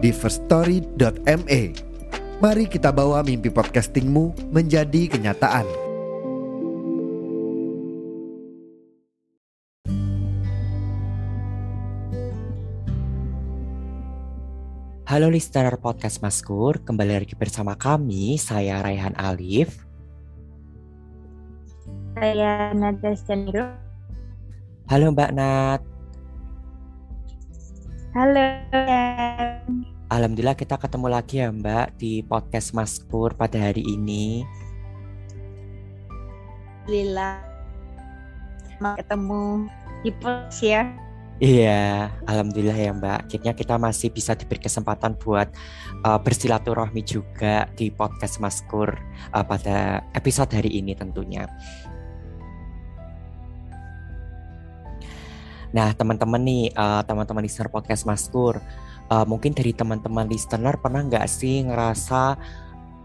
di firststory.me. Mari kita bawa mimpi podcastingmu menjadi kenyataan. Halo listener podcast Maskur, kembali lagi bersama kami, saya Raihan Alif. Saya Nada Staniro. Halo Mbak Nat. Halo. Alhamdulillah kita ketemu lagi ya Mbak di podcast Maskur pada hari ini. Alhamdulillah. Ketemu di podcast ya. Iya, alhamdulillah ya Mbak. Akhirnya kita masih bisa diberi kesempatan buat uh, bersilaturahmi juga di podcast Maskur uh, pada episode hari ini tentunya. Nah, teman-teman nih, uh, teman-teman listener podcast Maskur, uh, mungkin dari teman-teman listener pernah nggak sih ngerasa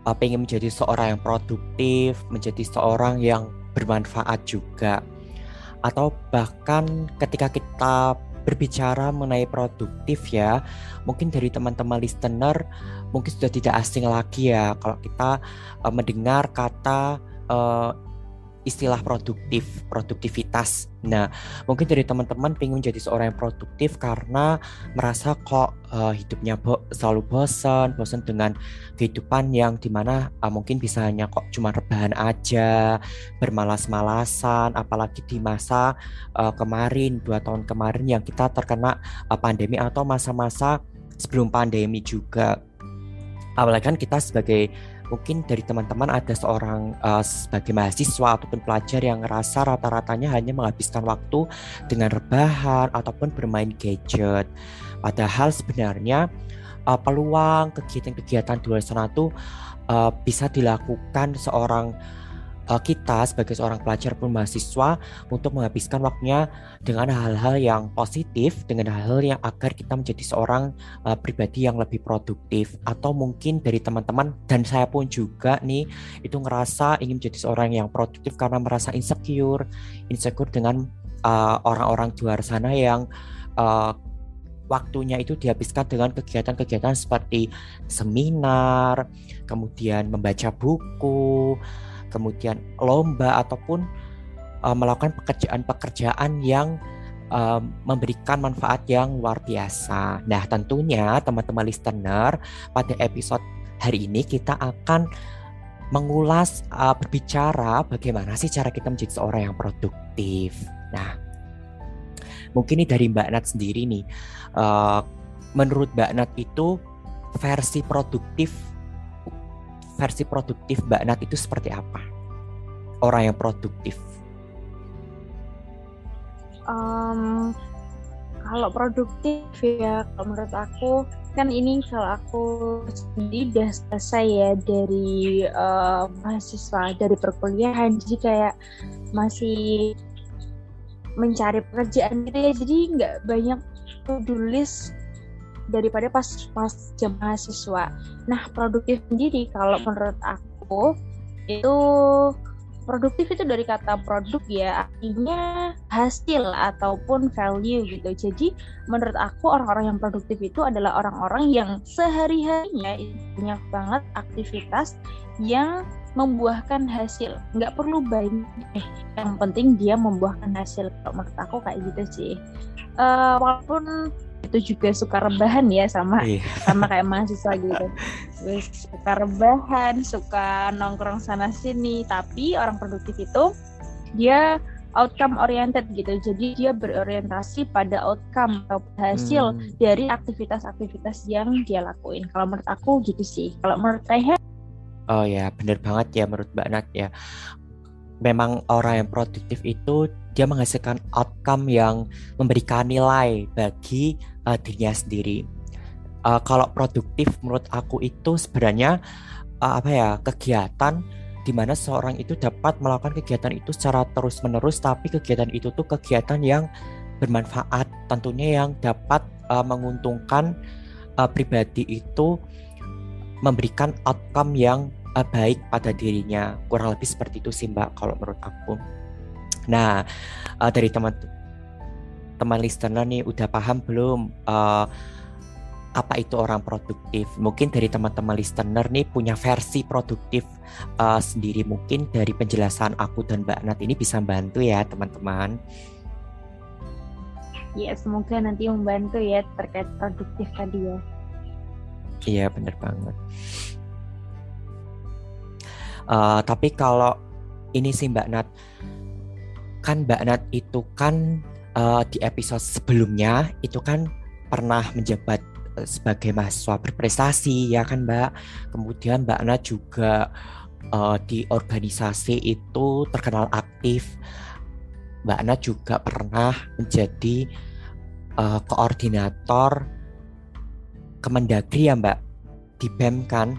uh, pengen menjadi seorang yang produktif, menjadi seorang yang bermanfaat juga? atau bahkan ketika kita berbicara mengenai produktif ya, mungkin dari teman-teman listener mungkin sudah tidak asing lagi ya kalau kita uh, mendengar kata uh, istilah produktif, produktivitas. Nah, mungkin dari teman-teman pengen menjadi seorang yang produktif karena merasa kok uh, hidupnya bo selalu bosan, bosan dengan kehidupan yang di mana uh, mungkin bisa hanya kok cuma rebahan aja, bermalas-malasan, apalagi di masa uh, kemarin, dua tahun kemarin yang kita terkena uh, pandemi atau masa-masa sebelum pandemi juga. Apalagi kan kita sebagai mungkin dari teman-teman ada seorang uh, sebagai mahasiswa ataupun pelajar yang ngerasa rata-ratanya hanya menghabiskan waktu dengan rebahan ataupun bermain gadget. Padahal sebenarnya uh, peluang kegiatan-kegiatan di luar sana tuh uh, bisa dilakukan seorang uh, kita sebagai seorang pelajar pun mahasiswa untuk menghabiskan waktunya dengan hal-hal yang positif, dengan hal-hal yang agar kita menjadi seorang uh, pribadi yang lebih produktif. Atau mungkin dari teman-teman dan saya pun juga nih itu ngerasa ingin menjadi seorang yang produktif karena merasa insecure, insecure dengan uh, orang-orang di luar sana yang uh, waktunya itu dihabiskan dengan kegiatan-kegiatan seperti seminar, kemudian membaca buku, kemudian lomba ataupun uh, melakukan pekerjaan-pekerjaan yang uh, memberikan manfaat yang luar biasa. Nah, tentunya teman-teman listener, pada episode hari ini kita akan mengulas uh, berbicara bagaimana sih cara kita menjadi seorang yang produktif. Nah, mungkin ini dari Mbak Nat sendiri nih. Uh, menurut Mbak Nat itu versi produktif versi produktif Mbak Nat itu seperti apa? Orang yang produktif. Um, kalau produktif ya, kalau menurut aku kan ini kalau aku sendiri udah selesai ya dari uh, mahasiswa dari perkuliahan, jadi kayak masih mencari pekerjaan gitu ya, jadi nggak banyak to-do list daripada pas pas jam mahasiswa. Nah, produktif sendiri kalau menurut aku itu produktif itu dari kata produk ya artinya hasil ataupun value gitu. Jadi menurut aku orang-orang yang produktif itu adalah orang-orang yang sehari-harinya banyak banget aktivitas yang membuahkan hasil. Nggak perlu banyak eh, yang penting dia membuahkan hasil. Kalau menurut aku kayak gitu sih. Uh, walaupun itu juga suka rebahan ya sama iya. sama kayak mahasiswa gitu. Suka rebahan suka nongkrong sana sini tapi orang produktif itu dia outcome oriented gitu. Jadi dia berorientasi pada outcome atau hasil hmm. dari aktivitas-aktivitas yang dia lakuin. Kalau menurut aku gitu sih. Kalau menurut saya oh ya benar banget ya menurut Mbak Nat ya. Memang orang yang produktif itu dia menghasilkan outcome yang memberikan nilai bagi uh, dirinya sendiri. uh, kalau produktif menurut aku itu sebenarnya uh, apa ya kegiatan di mana seorang itu dapat melakukan kegiatan itu secara terus-menerus tapi kegiatan itu tuh kegiatan yang bermanfaat tentunya yang dapat uh, menguntungkan uh, pribadi itu memberikan outcome yang uh, baik pada dirinya kurang lebih seperti itu sih mbak kalau menurut aku nah uh, dari teman teman listener nih udah paham belum uh, apa itu orang produktif. Mungkin dari teman-teman listener nih punya versi produktif uh, sendiri. Mungkin dari penjelasan aku dan Mbak Nat ini bisa bantu ya teman-teman. Ya, semoga nanti membantu ya terkait produktif tadi ya. Iya, benar banget. Uh, tapi kalau ini sih Mbak Nat, kan Mbak Nat itu kan uh, di episode sebelumnya itu kan pernah menjabat sebagai mahasiswa berprestasi ya kan Mbak. Kemudian Mbak Ana juga uh, di organisasi itu terkenal aktif. Mbak Ana juga pernah menjadi uh, koordinator Kemendagri ya Mbak di BEM kan?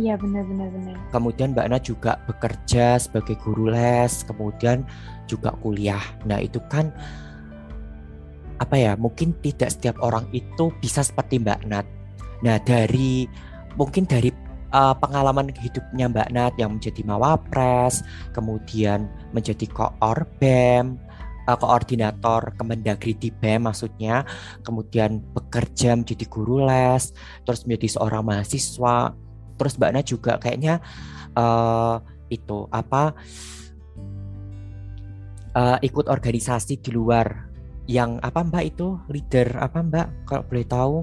Iya benar-benar benar. Kemudian Mbak Ana juga bekerja sebagai guru les, kemudian juga kuliah. Nah itu kan apa ya mungkin tidak setiap orang itu bisa seperti Mbak Nat. Nah dari mungkin dari uh, pengalaman hidupnya Mbak Nat yang menjadi mawapres, kemudian menjadi koor BEM, uh, koordinator Kemendagri di BEM maksudnya, kemudian bekerja menjadi guru les, terus menjadi seorang mahasiswa, terus Mbak Nat juga kayaknya uh, itu apa uh, ikut organisasi di luar yang apa Mbak itu leader apa Mbak kalau boleh tahu?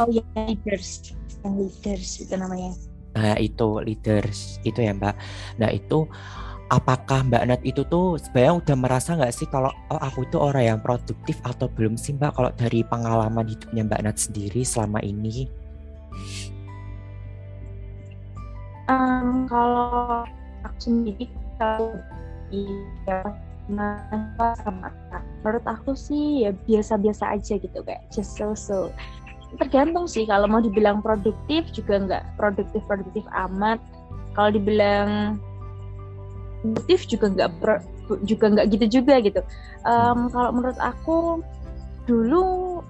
Oh ya leaders, yang leaders itu namanya. Nah itu leaders itu ya Mbak. Nah itu apakah Mbak Nat itu tuh sebenarnya udah merasa nggak sih kalau oh aku itu orang yang produktif atau belum sih Mbak kalau dari pengalaman hidupnya Mbak Nat sendiri selama ini? Um, kalau aku sendiri kalau ya kenapa sama menurut aku sih ya biasa-biasa aja gitu kayak just so so. Tergantung sih kalau mau dibilang produktif juga nggak produktif produktif amat. Kalau dibilang produktif juga nggak juga nggak gitu juga gitu. Um, kalau menurut aku dulu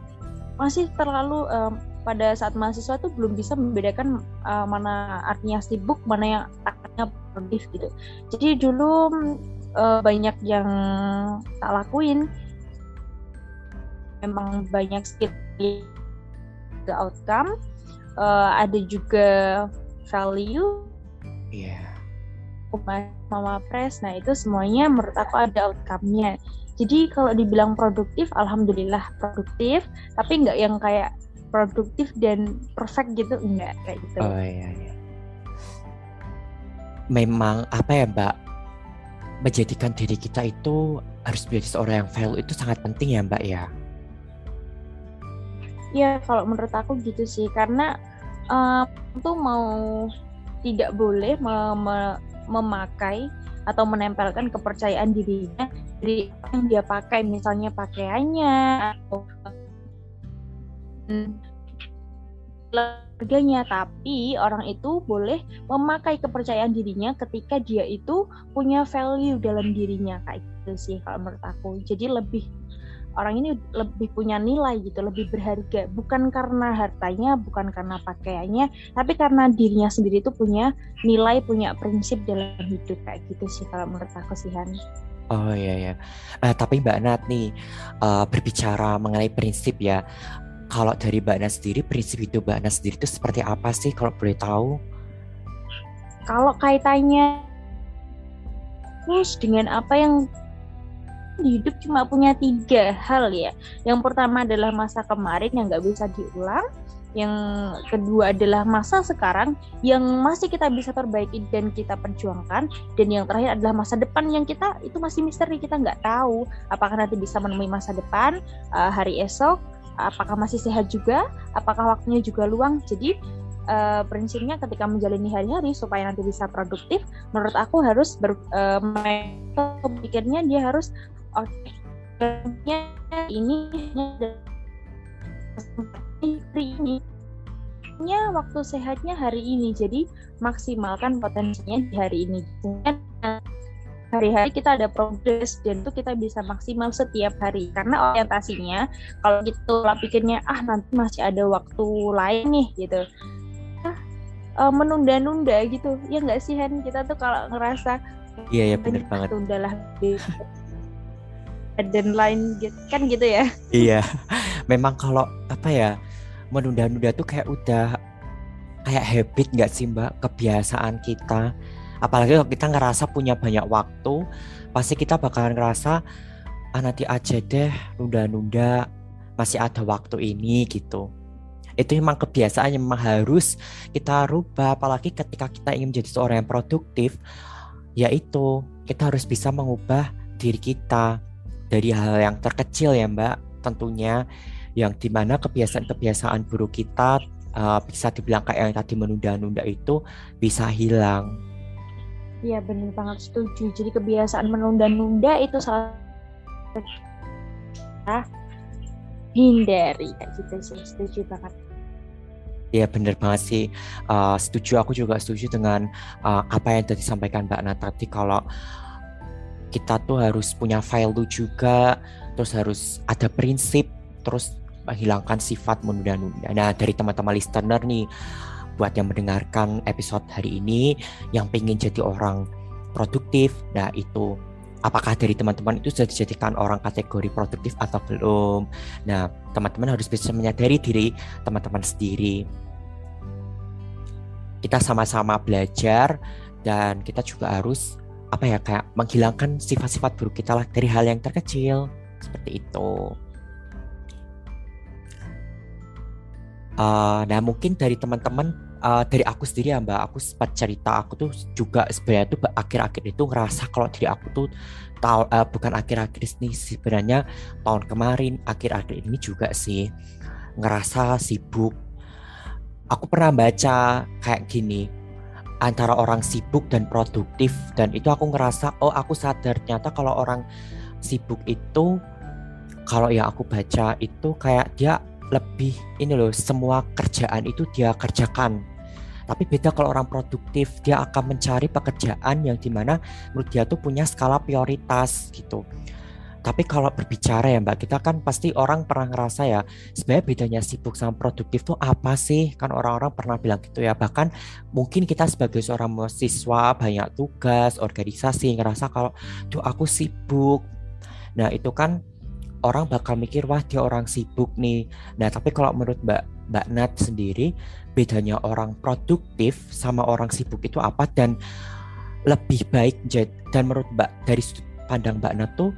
masih terlalu um, pada saat mahasiswa tuh belum bisa membedakan uh, mana artinya sibuk mana yang artinya produktif gitu. Jadi dulu uh, banyak yang tak lakuin. Memang banyak skill ke outcome. Uh, ada juga value. Iya. Yeah. mama press nah itu semuanya menurut aku ada outcome-nya. Jadi kalau dibilang produktif alhamdulillah produktif. Tapi nggak yang kayak produktif dan perfect gitu? Enggak kayak gitu. Oh iya, iya. memang apa ya mbak? Menjadikan diri kita itu harus menjadi seorang yang value itu sangat penting ya Mbak ya. Ya kalau menurut aku gitu sih. Karena um, itu mau tidak boleh mem memakai atau menempelkan kepercayaan dirinya dari yang dia pakai. Misalnya pakaiannya atau harganya, tapi orang itu boleh memakai kepercayaan dirinya ketika dia itu punya value dalam dirinya kayak gitu sih kalau menurut aku. Jadi lebih orang ini lebih punya nilai gitu, lebih berharga bukan karena hartanya, bukan karena pakaiannya, tapi karena dirinya sendiri itu punya nilai, punya prinsip dalam hidup kayak gitu sih kalau menurut aku sih Han. Oh iya ya. Uh, tapi Mbak Nat nih uh, berbicara mengenai prinsip ya kalau dari Mbak Ana sendiri prinsip hidup Mbak Ana sendiri itu seperti apa sih kalau boleh tahu? Kalau kaitannya terus dengan apa yang hidup cuma punya tiga hal ya. Yang pertama adalah masa kemarin yang nggak bisa diulang. Yang kedua adalah masa sekarang yang masih kita bisa perbaiki dan kita perjuangkan. Dan yang terakhir adalah masa depan yang kita itu masih misteri kita nggak tahu apakah nanti bisa menemui masa depan uh, hari esok apakah masih sehat juga, apakah waktunya juga luang. Jadi uh, prinsipnya ketika menjalani hari-hari supaya nanti bisa produktif, menurut aku harus ber, uh, pikirnya dia harus ini ini punya waktu sehatnya hari ini. Jadi maksimalkan potensinya di hari ini hari-hari kita ada progres dan itu kita bisa maksimal setiap hari. Karena orientasinya kalau gitu lah pikirnya ah nanti masih ada waktu lain nih gitu. Uh, menunda-nunda gitu. Ya nggak sih Hen kita tuh kalau ngerasa iya ya benar banget. tundalah dan lain gitu. Kan gitu ya? Iya. Memang kalau apa ya menunda-nunda tuh kayak udah kayak habit nggak sih mbak? Kebiasaan kita apalagi kalau kita ngerasa punya banyak waktu pasti kita bakalan ngerasa ah nanti aja deh nunda-nunda masih ada waktu ini gitu. Itu memang kebiasaan yang memang harus kita rubah apalagi ketika kita ingin menjadi seorang yang produktif yaitu kita harus bisa mengubah diri kita dari hal yang terkecil ya mbak tentunya. Yang di mana kebiasaan-kebiasaan buruk kita uh, bisa dibilang kayak yang tadi menunda-nunda itu bisa hilang Iya benar banget setuju. Jadi kebiasaan menunda-nunda itu salah ah, hindari kayak gitu sih. Setuju banget. Iya benar banget sih. Uh, setuju aku juga setuju dengan uh, apa yang tadi disampaikan Mbak Nat tadi kalau kita tuh harus punya value juga, terus harus ada prinsip, terus menghilangkan sifat menunda-nunda. Nah dari teman-teman listener nih buat yang mendengarkan episode hari ini yang pengen jadi orang produktif. Nah itu apakah dari teman-teman itu sudah dijadikan orang kategori produktif atau belum? Nah teman-teman harus bisa menyadari diri teman-teman sendiri. Kita sama-sama belajar dan kita juga harus apa ya kayak menghilangkan sifat-sifat buruk kita lah dari hal yang terkecil. Seperti itu. Uh, nah mungkin dari teman-teman uh, dari aku sendiri ya mbak. Aku sempat cerita aku tuh juga sebenarnya tuh akhir-akhir itu ngerasa kalau diri aku tuh tahu uh, bukan akhir-akhir ini sebenarnya tahun kemarin akhir-akhir ini juga sih ngerasa sibuk. Aku pernah baca kayak gini antara orang sibuk dan produktif dan itu aku ngerasa oh aku sadar ternyata kalau orang sibuk itu kalau yang aku baca itu kayak dia lebih ini loh semua kerjaan itu dia kerjakan. Tapi beda kalau orang produktif dia akan mencari pekerjaan yang di mana menurut dia tuh punya skala prioritas gitu. Tapi kalau berbicara ya mbak kita kan pasti orang pernah ngerasa ya sebenarnya bedanya sibuk sama produktif tuh apa sih? Kan orang-orang pernah bilang gitu ya. Bahkan mungkin kita sebagai seorang mahasiswa banyak tugas organisasi ngerasa kalau tuh aku sibuk. Nah itu kan orang bakal mikir wah dia orang sibuk nih. Nah tapi kalau menurut Mbak Mbak Nat sendiri bedanya orang produktif sama orang sibuk itu apa dan lebih baik dan menurut Mbak dari sudut pandang Mbak Nat tuh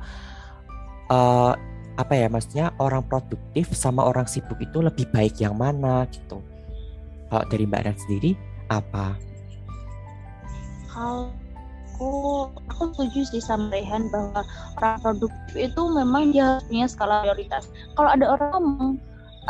uh, apa ya maksudnya orang produktif sama orang sibuk itu lebih baik yang mana gitu. Kalau dari Mbak Nat sendiri apa? Kalau aku aku setuju sih sama Rehan bahwa orang produktif itu memang dia punya skala prioritas. Kalau ada orang ngomong,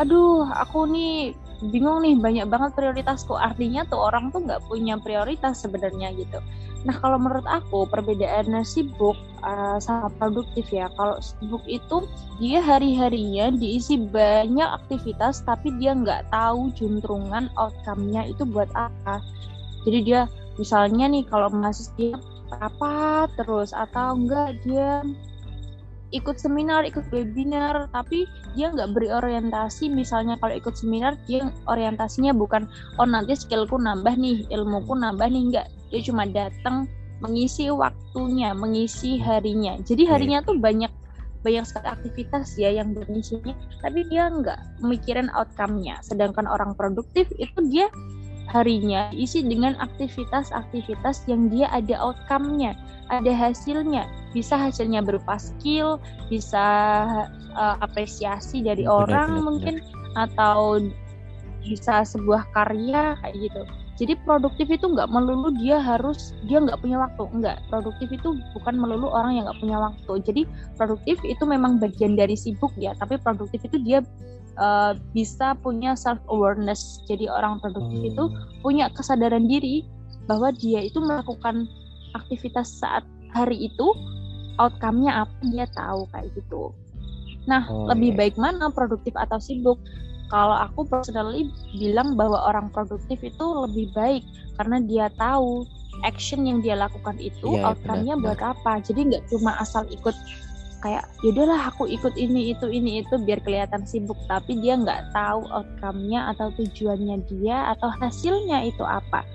aduh aku nih bingung nih banyak banget prioritasku artinya tuh orang tuh nggak punya prioritas sebenarnya gitu. Nah kalau menurut aku perbedaannya sibuk uh, sama produktif ya. Kalau sibuk itu dia hari-harinya diisi banyak aktivitas tapi dia nggak tahu juntrungan outcome-nya itu buat apa. Jadi dia misalnya nih kalau mahasiswa apa terus atau enggak dia ikut seminar, ikut webinar, tapi dia nggak berorientasi. Misalnya kalau ikut seminar, dia orientasinya bukan oh nanti skillku nambah nih, ilmuku nambah nih, enggak. Dia cuma datang mengisi waktunya, mengisi harinya. Jadi harinya tuh banyak banyak sekali aktivitas ya yang berisinya, tapi dia nggak mikirin outcome-nya. Sedangkan orang produktif itu dia harinya isi dengan aktivitas-aktivitas yang dia ada outcome-nya, ada hasilnya. Bisa hasilnya berupa skill, bisa uh, apresiasi dari benar, orang benar, mungkin benar. atau bisa sebuah karya kayak gitu. Jadi produktif itu nggak melulu dia harus dia nggak punya waktu, nggak. Produktif itu bukan melulu orang yang nggak punya waktu. Jadi produktif itu memang bagian dari sibuk ya, tapi produktif itu dia uh, bisa punya self awareness. Jadi orang produktif hmm. itu punya kesadaran diri bahwa dia itu melakukan aktivitas saat hari itu outcome-nya apa dia tahu kayak gitu. Nah, oh, lebih iya. baik mana produktif atau sibuk? Kalau aku personally bilang bahwa orang produktif itu lebih baik karena dia tahu action yang dia lakukan itu Iya, outcome-nya benar, buat apa. Jadi nggak cuma asal ikut kayak yaudahlah aku ikut ini itu ini itu biar kelihatan sibuk tapi dia nggak tahu outcome-nya atau tujuannya dia atau hasilnya itu apa.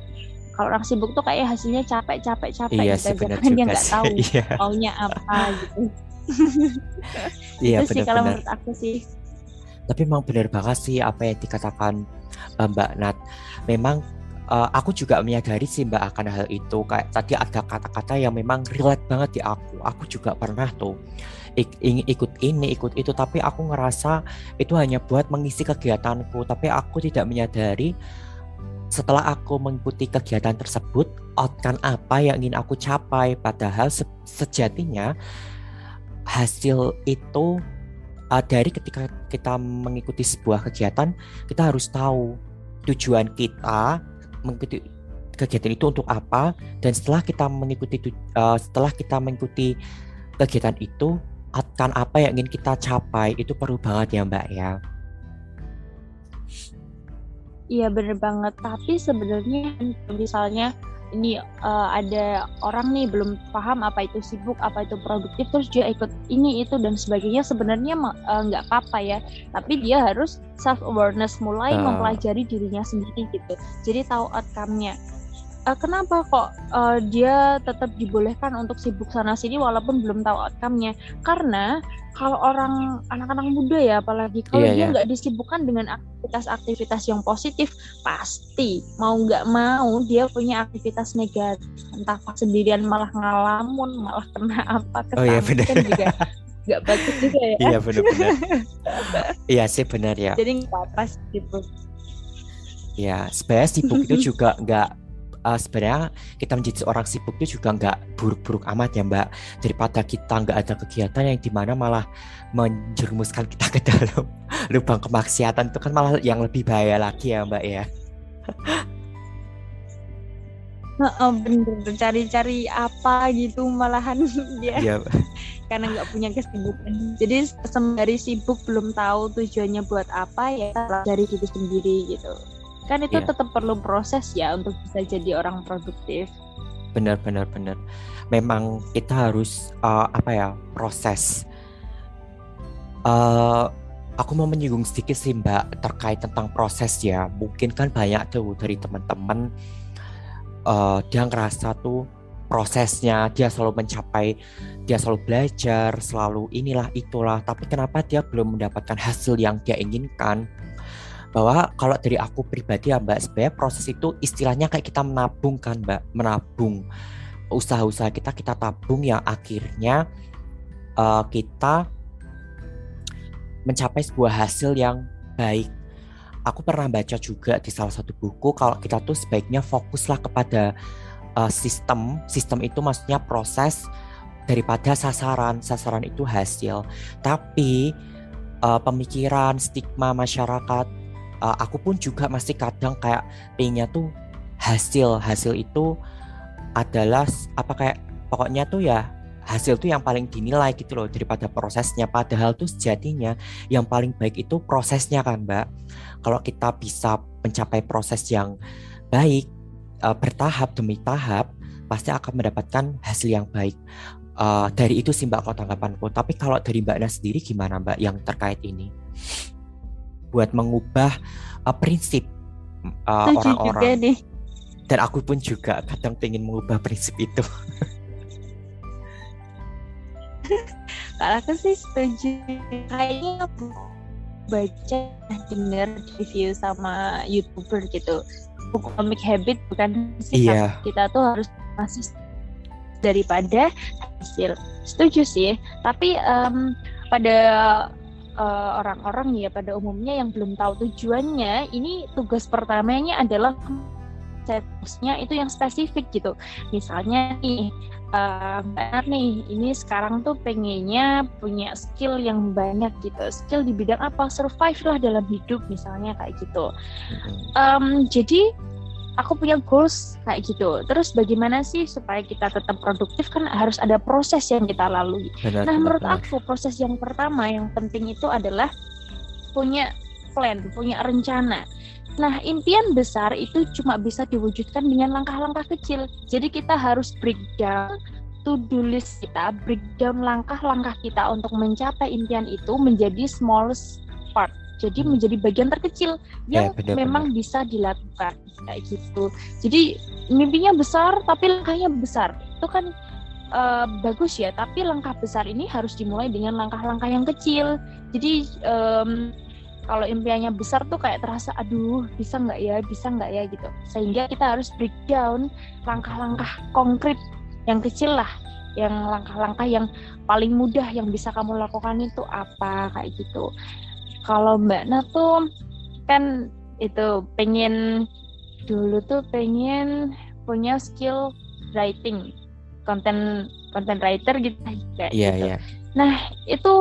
Kalau orang sibuk tuh kayak hasilnya capek capek capek Iya gitu aja, benar kan dia nggak tahu Iya, maunya apa gitu. iya itu sih kalau menurut aku sih. Tapi memang benar banget sih apa yang dikatakan eh, Mbak Nat. Memang eh, aku juga menyadari sih Mbak akan hal itu. Kayak tadi ada kata-kata yang memang relate banget di aku. Aku juga pernah tuh ingin ikut ini, ikut itu, tapi aku ngerasa itu hanya buat mengisi kegiatanku. Tapi aku tidak menyadari setelah aku mengikuti kegiatan tersebut, outcome apa yang ingin aku capai. Padahal se- sejatinya hasil itu uh, dari ketika kita mengikuti sebuah kegiatan, kita harus tahu tujuan kita mengikuti kegiatan itu untuk apa dan setelah kita mengikuti uh, setelah kita mengikuti kegiatan itu akan apa yang ingin kita capai itu perlu banget ya Mbak ya. Iya bener banget. Tapi sebenarnya misalnya ini eh, ada orang nih belum paham apa itu sibuk, apa itu produktif, terus dia ikut ini itu dan sebagainya. Sebenarnya eh, nggak apa-apa ya. Tapi dia harus self awareness, mulai Ah. mempelajari dirinya sendiri gitu. Jadi tahu outcome-nya. Eh, kenapa kok eh, dia tetap dibolehkan untuk sibuk sana sini walaupun belum tahu outcome-nya? Karena kalau orang anak-anak muda ya apalagi kalau Iya, dia iya. nggak disibukkan dengan aktivitas-aktivitas yang positif pasti mau nggak mau dia punya aktivitas negatif entah pas sendirian malah ngalamun malah kena apa Oh iya, ke samping benar. juga nggak bagus juga ya Iya benar-benar. iya sih benar ya. jadi nggak apa-apa sih gitu Ya, sebenarnya sibuk itu juga nggak eh, sebenarnya kita menjadi orang sibuk itu juga nggak buruk-buruk amat ya Mbak. Daripada kita nggak ada kegiatan yang di mana malah menjerumuskan kita ke dalam lubang kemaksiatan itu kan malah yang lebih bahaya lagi ya Mbak ya. Heeh, bener cari-cari apa gitu malahan dia. Iya, karena nggak punya kesibukan. Jadi sembari sibuk belum tahu tujuannya buat apa ya dari diri sendiri gitu kan itu Iya. tetap perlu proses ya untuk bisa jadi orang produktif benar benar benar. Memang kita harus eh, apa ya proses. eh aku mau menyinggung sedikit sih Mbak terkait tentang proses ya. Mungkin kan banyak tuh dari teman-teman eh dia ngerasa tuh prosesnya dia selalu mencapai dia selalu belajar selalu inilah itulah tapi kenapa dia belum mendapatkan hasil yang dia inginkan bahwa kalau dari aku pribadi ya mbak sebenarnya proses itu istilahnya kayak kita menabung kan mbak. Menabung. Usaha-usaha kita kita tabung yang akhirnya eh, kita mencapai sebuah hasil yang baik. Aku pernah baca juga di salah satu buku kalau kita tuh sebaiknya fokuslah kepada uh, sistem. Sistem itu maksudnya proses daripada sasaran. Sasaran itu hasil. Tapi uh, pemikiran stigma masyarakat uh, aku pun juga masih kadang kayak pengennya tuh hasil hasil itu adalah apa kayak pokoknya tuh ya hasil tuh yang paling dinilai gitu loh daripada prosesnya. Padahal tuh sejatinya yang paling baik itu prosesnya kan mbak. Kalau kita bisa mencapai proses yang baik uh, bertahap demi tahap pasti akan mendapatkan hasil yang baik. Uh, dari itu sih mbak kalau tanggapanku tapi kalau dari mbak Nas sendiri gimana mbak yang terkait ini buat mengubah uh, prinsip uh, orang-orang. nih. Dan aku pun juga kadang pengen mengubah prinsip itu. Kalau aku sih setuju. Kayaknya aku baca dengar review sama youtuber gitu. Buku Atomic Habit bukan sih Iya. kita tuh harus masih daripada hasil. Setuju sih. Tapi em, pada eh, orang-orang ya pada umumnya yang belum tahu tujuannya ini tugas pertamanya adalah setnya itu yang spesifik gitu. Misalnya nih eh, Mbak Nar nih ini sekarang tuh pengennya punya skill yang banyak gitu. Skill di bidang apa? Survive lah dalam hidup misalnya kayak gitu. Em, jadi aku punya goals kayak gitu. Terus bagaimana sih supaya kita tetap produktif kan harus ada proses yang kita lalui. benar Nah benar, menurut benar. aku proses yang pertama yang penting itu adalah punya plan, punya rencana. Nah, impian besar itu cuma bisa diwujudkan dengan langkah-langkah kecil. Jadi kita harus breakdown to-do list kita, breakdown langkah-langkah kita untuk mencapai impian itu menjadi smallest part. Jadi hmm. menjadi bagian terkecil yang ya, benar, memang benar. bisa dilakukan kayak gitu. Jadi mimpinya besar tapi langkahnya besar. Itu kan uh, bagus ya, tapi langkah besar ini harus dimulai dengan langkah-langkah yang kecil. Jadi um, kalau impiannya besar tuh kayak terasa aduh bisa nggak ya bisa nggak ya gitu sehingga kita harus breakdown langkah-langkah konkret yang kecil lah yang langkah-langkah yang paling mudah yang bisa kamu lakukan itu apa kayak gitu kalau Mbak Na tuh kan itu pengen dulu tuh pengen punya skill writing konten konten writer gitu kayak yeah, gitu. Yeah. Nah itu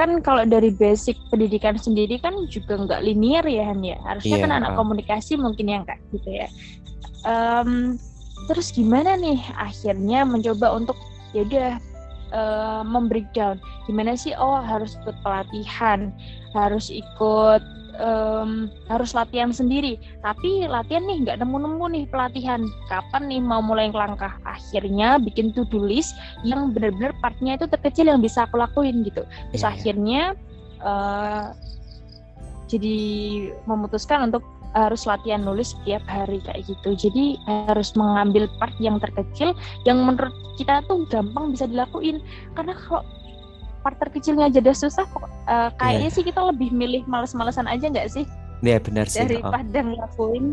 kan kalau dari basic pendidikan sendiri kan juga nggak linear ya Han ya harusnya yeah. kan anak komunikasi mungkin yang kayak gitu ya. Um, terus gimana nih akhirnya mencoba untuk ya udah uh, membreakdown. Gimana sih? Oh harus ikut pelatihan harus ikut um, harus latihan sendiri. Tapi latihan nih nggak nemu-nemu nih pelatihan. Kapan nih mau mulai langkah? Akhirnya bikin to do list yang benar-benar partnya itu terkecil yang bisa aku lakuin gitu. Terus yeah. Iya. akhirnya uh, jadi memutuskan untuk harus latihan nulis setiap hari kayak gitu. Jadi harus mengambil part yang terkecil yang menurut kita tuh gampang bisa dilakuin. Karena kalau part terkecilnya aja udah susah, uh, kayaknya yeah. sih kita lebih milih males-malesan aja nggak sih? Iya yeah, benar sih. Daripada oh. ngelakuin.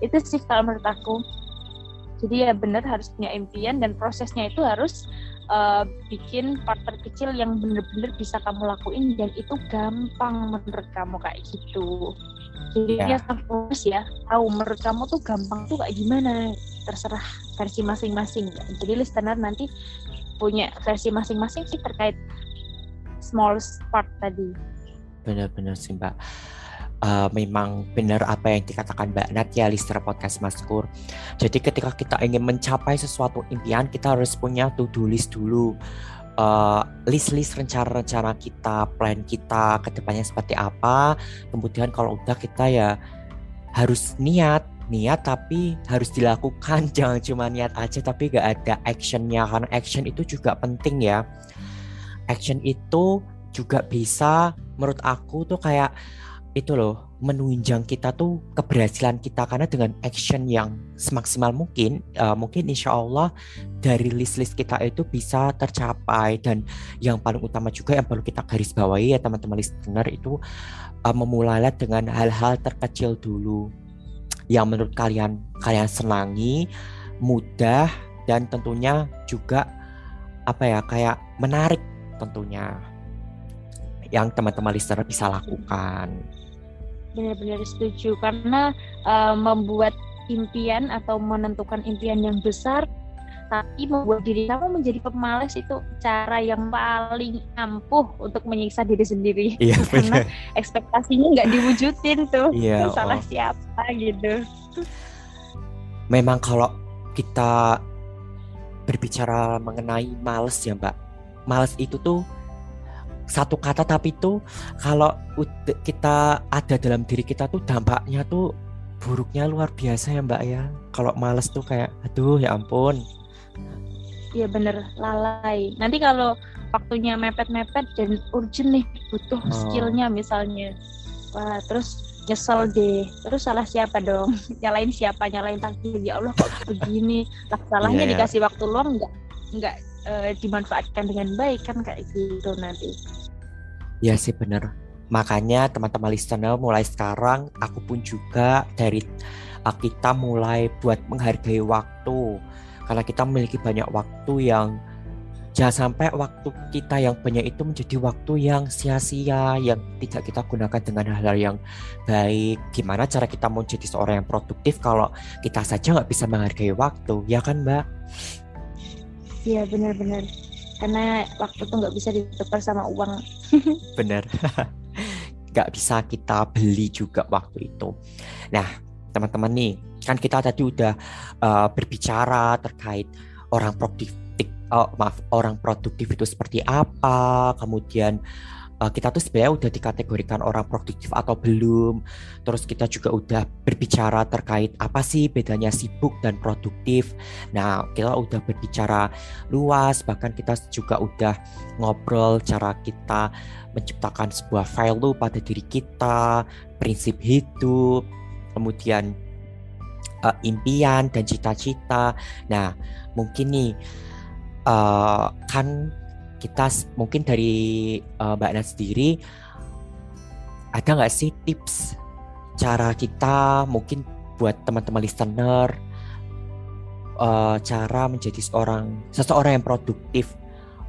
Itu sih kalau menurut aku. Jadi ya benar harus punya impian dan prosesnya itu harus uh, bikin part terkecil yang bener-bener bisa kamu lakuin dan itu gampang menurut kamu kayak gitu. Jadi ya, ya fokus ya tahu menurut kamu tuh gampang tuh kayak gimana? Terserah versi masing-masing. Jadi listener nanti punya versi masing-masing sih terkait small part tadi. Benar-benar sih mbak uh, memang benar apa yang dikatakan Mbak Nat ya listener podcast Maskur. Jadi ketika kita ingin mencapai sesuatu impian kita harus punya to-do list dulu. Uh, list-list rencana-rencana kita, plan kita ke depannya seperti apa. Kemudian kalau udah kita ya harus niat, niat tapi harus dilakukan. Jangan cuma niat aja tapi gak ada actionnya karena action itu juga penting ya. Action itu juga bisa menurut aku tuh kayak itu loh menunjang kita tuh keberhasilan kita. Karena dengan action yang semaksimal mungkin uh, mungkin insya Allah dari list-list kita itu bisa tercapai. Dan yang paling utama juga yang perlu kita garis bawahi ya teman-teman listener itu uh, memulailah dengan hal-hal terkecil dulu. Yang menurut kalian kalian senangi mudah dan tentunya juga apa ya kayak menarik tentunya. Yang teman-teman listener bisa lakukan benar-benar setuju. Karena uh, membuat impian atau menentukan impian yang besar tapi membuat diri kamu menjadi pemalas itu cara yang paling ampuh untuk menyiksa diri sendiri. Iya, karena ekspektasinya nggak diwujudin tuh. Iya, salah oh. siapa gitu. Memang kalau kita berbicara mengenai males ya mbak. Males itu tuh satu kata tapi itu kalau kita ada dalam diri kita tuh dampaknya tuh buruknya luar biasa ya mbak ya. Kalau males tuh kayak aduh ya ampun. Iya bener. Lalai. Nanti kalau waktunya mepet-mepet dan urgent nih butuh oh. skillnya misalnya. Wah terus nyesel deh. Terus salah siapa dong? Nyalain siapa? Nyalain takdir. Ya Allah kok begini? Lah salahnya yeah, yeah. dikasih waktu luang nggak nggak uh, dimanfaatkan dengan baik kan kayak gitu nanti Ya sih bener. Makanya teman-teman listener mulai sekarang aku pun juga dari kita mulai buat menghargai waktu. Karena kita memiliki banyak waktu yang jangan sampai waktu kita yang banyak itu menjadi waktu yang sia-sia yang tidak kita gunakan dengan hal-hal yang baik gimana cara kita mau jadi seorang yang produktif kalau kita saja nggak bisa menghargai waktu ya kan mbak iya benar-benar. Karena waktu tuh nggak bisa ditukar sama uang. Bener nggak bisa kita beli juga waktu itu. Nah teman-teman nih kan kita tadi udah uh, berbicara terkait orang produktif uh, maaf orang produktif itu seperti apa kemudian uh, kita tuh sebenarnya udah dikategorikan orang produktif atau belum. Terus kita juga udah berbicara terkait apa sih bedanya sibuk dan produktif. Nah, kita udah berbicara luas, bahkan kita juga udah ngobrol cara kita menciptakan sebuah value pada diri kita, prinsip hidup, kemudian uh, impian dan cita-cita. Nah, mungkin nih uh, kan kita mungkin dari uh, Mbak Nat sendiri ada nggak sih tips cara kita mungkin buat teman-teman listener uh, cara menjadi seorang seseorang yang produktif?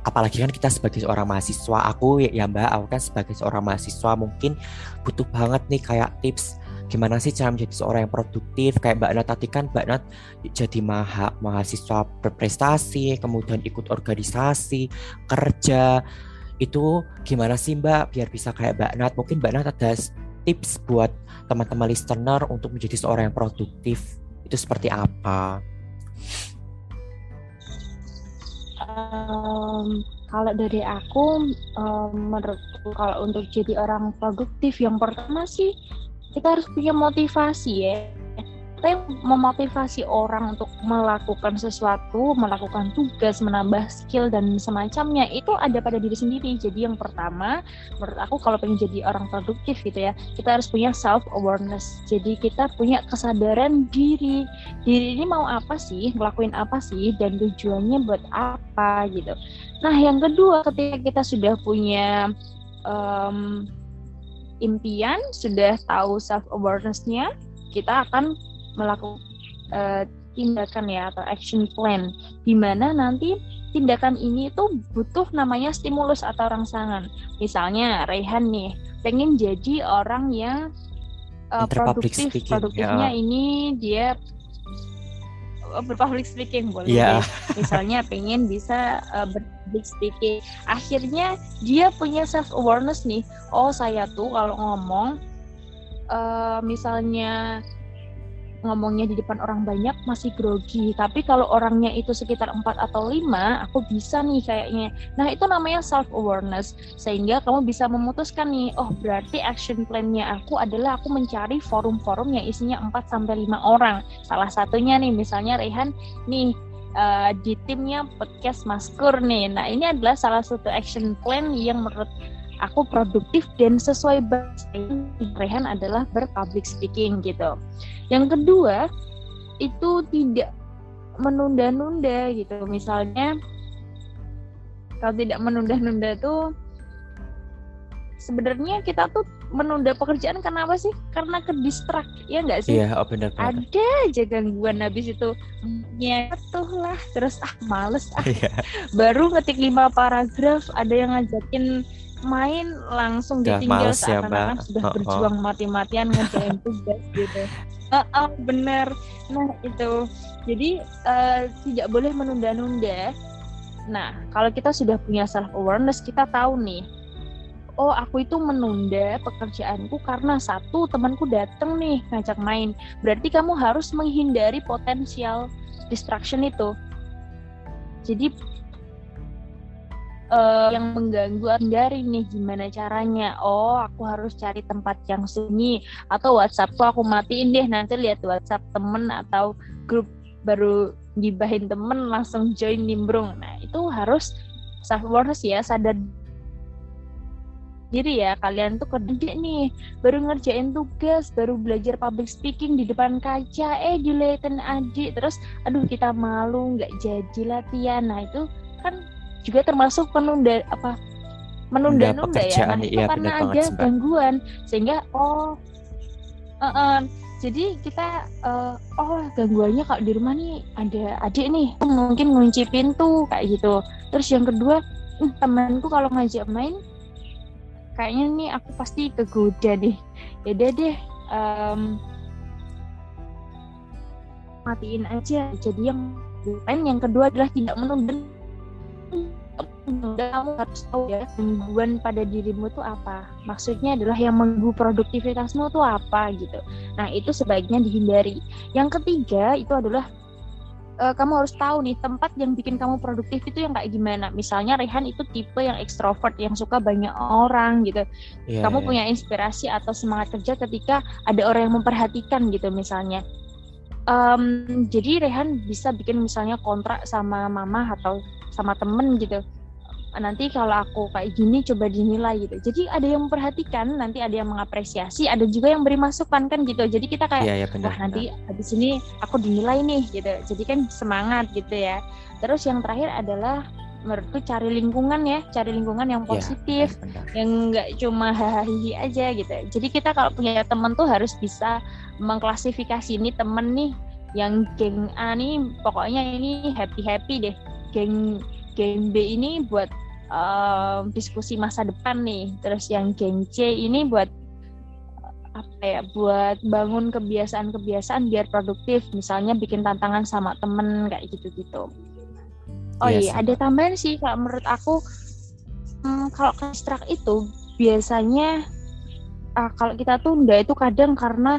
Apalagi kan kita sebagai seorang mahasiswa aku ya mbak aku kan sebagai seorang mahasiswa mungkin butuh banget nih kayak tips gimana sih cara menjadi seorang yang produktif? Kayak Mbak Nat tadi kan Mbak Nat jadi maha, mahasiswa berprestasi kemudian ikut organisasi kerja. Itu gimana sih Mbak? Biar bisa kayak Mbak Nat. Mungkin Mbak Nat ada tips buat teman-teman listener untuk menjadi seorang yang produktif. Itu seperti apa? Um, kalau dari aku, um, menurutku kalau untuk jadi orang produktif yang pertama sih kita harus punya motivasi ya kita memotivasi orang untuk melakukan sesuatu, melakukan tugas, menambah skill dan semacamnya itu ada pada diri sendiri. Jadi yang pertama, menurut aku kalau pengen jadi orang produktif gitu ya, kita harus punya self awareness. Jadi kita punya kesadaran diri. Diri ini mau apa sih, ngelakuin apa sih, dan tujuannya buat apa gitu. Nah yang kedua, ketika kita sudah punya um, impian, sudah tahu self awarenessnya, kita akan melakukan uh, tindakan ya atau action plan, di mana nanti tindakan ini itu butuh namanya stimulus atau rangsangan. Misalnya Rehan nih pengen jadi orang yang uh, produktif, produktifnya ya. ini dia berpublic speaking boleh yeah. misalnya pengen bisa uh, berpublic speaking. Akhirnya dia punya self awareness nih. Oh saya tuh kalau ngomong uh, misalnya ngomongnya di depan orang banyak masih grogi. Tapi kalau orangnya itu sekitar 4 atau 5 aku bisa nih kayaknya. Nah itu namanya self awareness sehingga kamu bisa memutuskan nih oh berarti action plan-nya aku adalah aku mencari forum-forum yang isinya 4 sampai 5 orang. Salah satunya nih misalnya Rehan nih uh, di timnya podcast Maskur nih. Nah ini adalah salah satu action plan yang menurut aku produktif dan sesuai Rehan adalah berpublic speaking gitu. Yang kedua itu tidak menunda-nunda gitu. Misalnya kalau tidak menunda-nunda tuh sebenarnya kita tuh menunda pekerjaan karena apa sih? Karena ke distract ya nggak sih? Iya, oh benar. Ada aja gangguan habis itu tuh lah, terus ah males ah. Iya. Baru ngetik lima paragraf, ada yang ngajakin main langsung Gak ditinggal ya, seakan-akan ya, sudah oh, berjuang oh. mati-matian ngerjain tugas gitu. Uh, uh, bener. Nah itu. Jadi uh, tidak boleh menunda-nunda. Nah kalau kita sudah punya self awareness kita tahu nih. Oh aku itu menunda pekerjaanku karena satu temanku datang nih ngajak main. Berarti kamu harus menghindari potensial distraction itu. Jadi uh, yang mengganggu dari nih gimana caranya? Oh aku harus cari tempat yang sunyi atau WhatsApp aku matiin deh nanti lihat WhatsApp temen atau grup baru gibahin temen langsung join nimbrung. Nah itu harus self awareness ya sadar diri ya. Kalian tuh kerja nih baru ngerjain tugas baru belajar public speaking di depan kaca. Eh dilihatin adik terus aduh kita malu nggak jadi latihan. Nah itu kan juga termasuk penunda apa menunda-nunda ya. Nah, itu iya, karena ada gangguan sehingga oh uh -uh, jadi kita uh, oh gangguannya kalau di rumah nih ada adik nih mungkin ngunci pintu kayak gitu. Terus yang kedua hm, temanku kalau ngajak main kayaknya nih aku pasti kegoda deh. Ya deh deh um, matiin aja. Jadi yang lain yang kedua adalah tidak menunda kamu harus tahu ya gangguan pada dirimu itu apa maksudnya adalah yang mengganggu produktivitasmu itu apa gitu nah itu sebaiknya dihindari yang ketiga itu adalah uh, kamu harus tahu nih tempat yang bikin kamu produktif itu yang kayak gimana. Misalnya Rehan itu tipe yang ekstrovert yang suka banyak orang gitu. Yeah, kamu yeah. punya inspirasi atau semangat kerja ketika ada orang yang memperhatikan gitu misalnya. Um, jadi Rehan bisa bikin misalnya kontrak sama mama atau sama temen gitu nanti kalau aku kayak gini coba dinilai gitu. Jadi ada yang memperhatikan, nanti ada yang mengapresiasi, ada juga yang beri masukan kan gitu. Jadi kita kayak ya, ya, benar, wah nanti habis ini aku dinilai nih gitu. Jadi kan semangat gitu ya. Terus yang terakhir adalah menurutku cari lingkungan ya, cari lingkungan yang iya, positif, ya, benar, yang nggak cuma hahaha aja gitu. Jadi kita kalau punya teman tuh harus bisa mengklasifikasi ini temen nih yang geng A nih pokoknya ini happy happy deh, geng geng B ini buat uh, diskusi masa depan nih. Terus yang geng C ini buat apa ya buat bangun kebiasaan-kebiasaan biar produktif. Misalnya bikin tantangan sama temen kayak gitu-gitu. Oh yes. iya ada tambahan sih kalau menurut aku hmm, kalau konstruk itu biasanya uh, kalau kita tunda itu kadang karena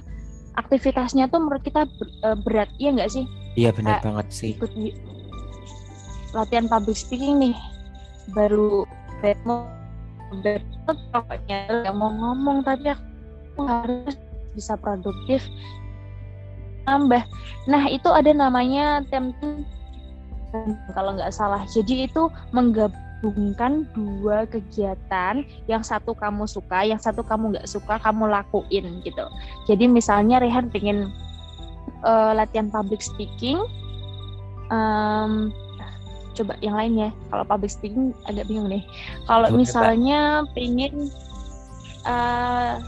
aktivitasnya tuh menurut kita ber, uh, berat. Iya nggak sih? Iya benar uh, banget sih. ikut latihan public speaking nih. Baru mau pokoknya yang mau ngomong tapi aku harus bisa produktif. Nambah. Nah itu ada namanya tempen kalau nggak salah. Jadi itu menggabungkan dua kegiatan yang satu kamu suka yang satu kamu nggak suka kamu lakuin gitu. Jadi misalnya Rehan pengen uh, latihan public speaking um, coba yang lainnya. Kalau public speaking agak bingung nih. Kalau misalnya pengen uh,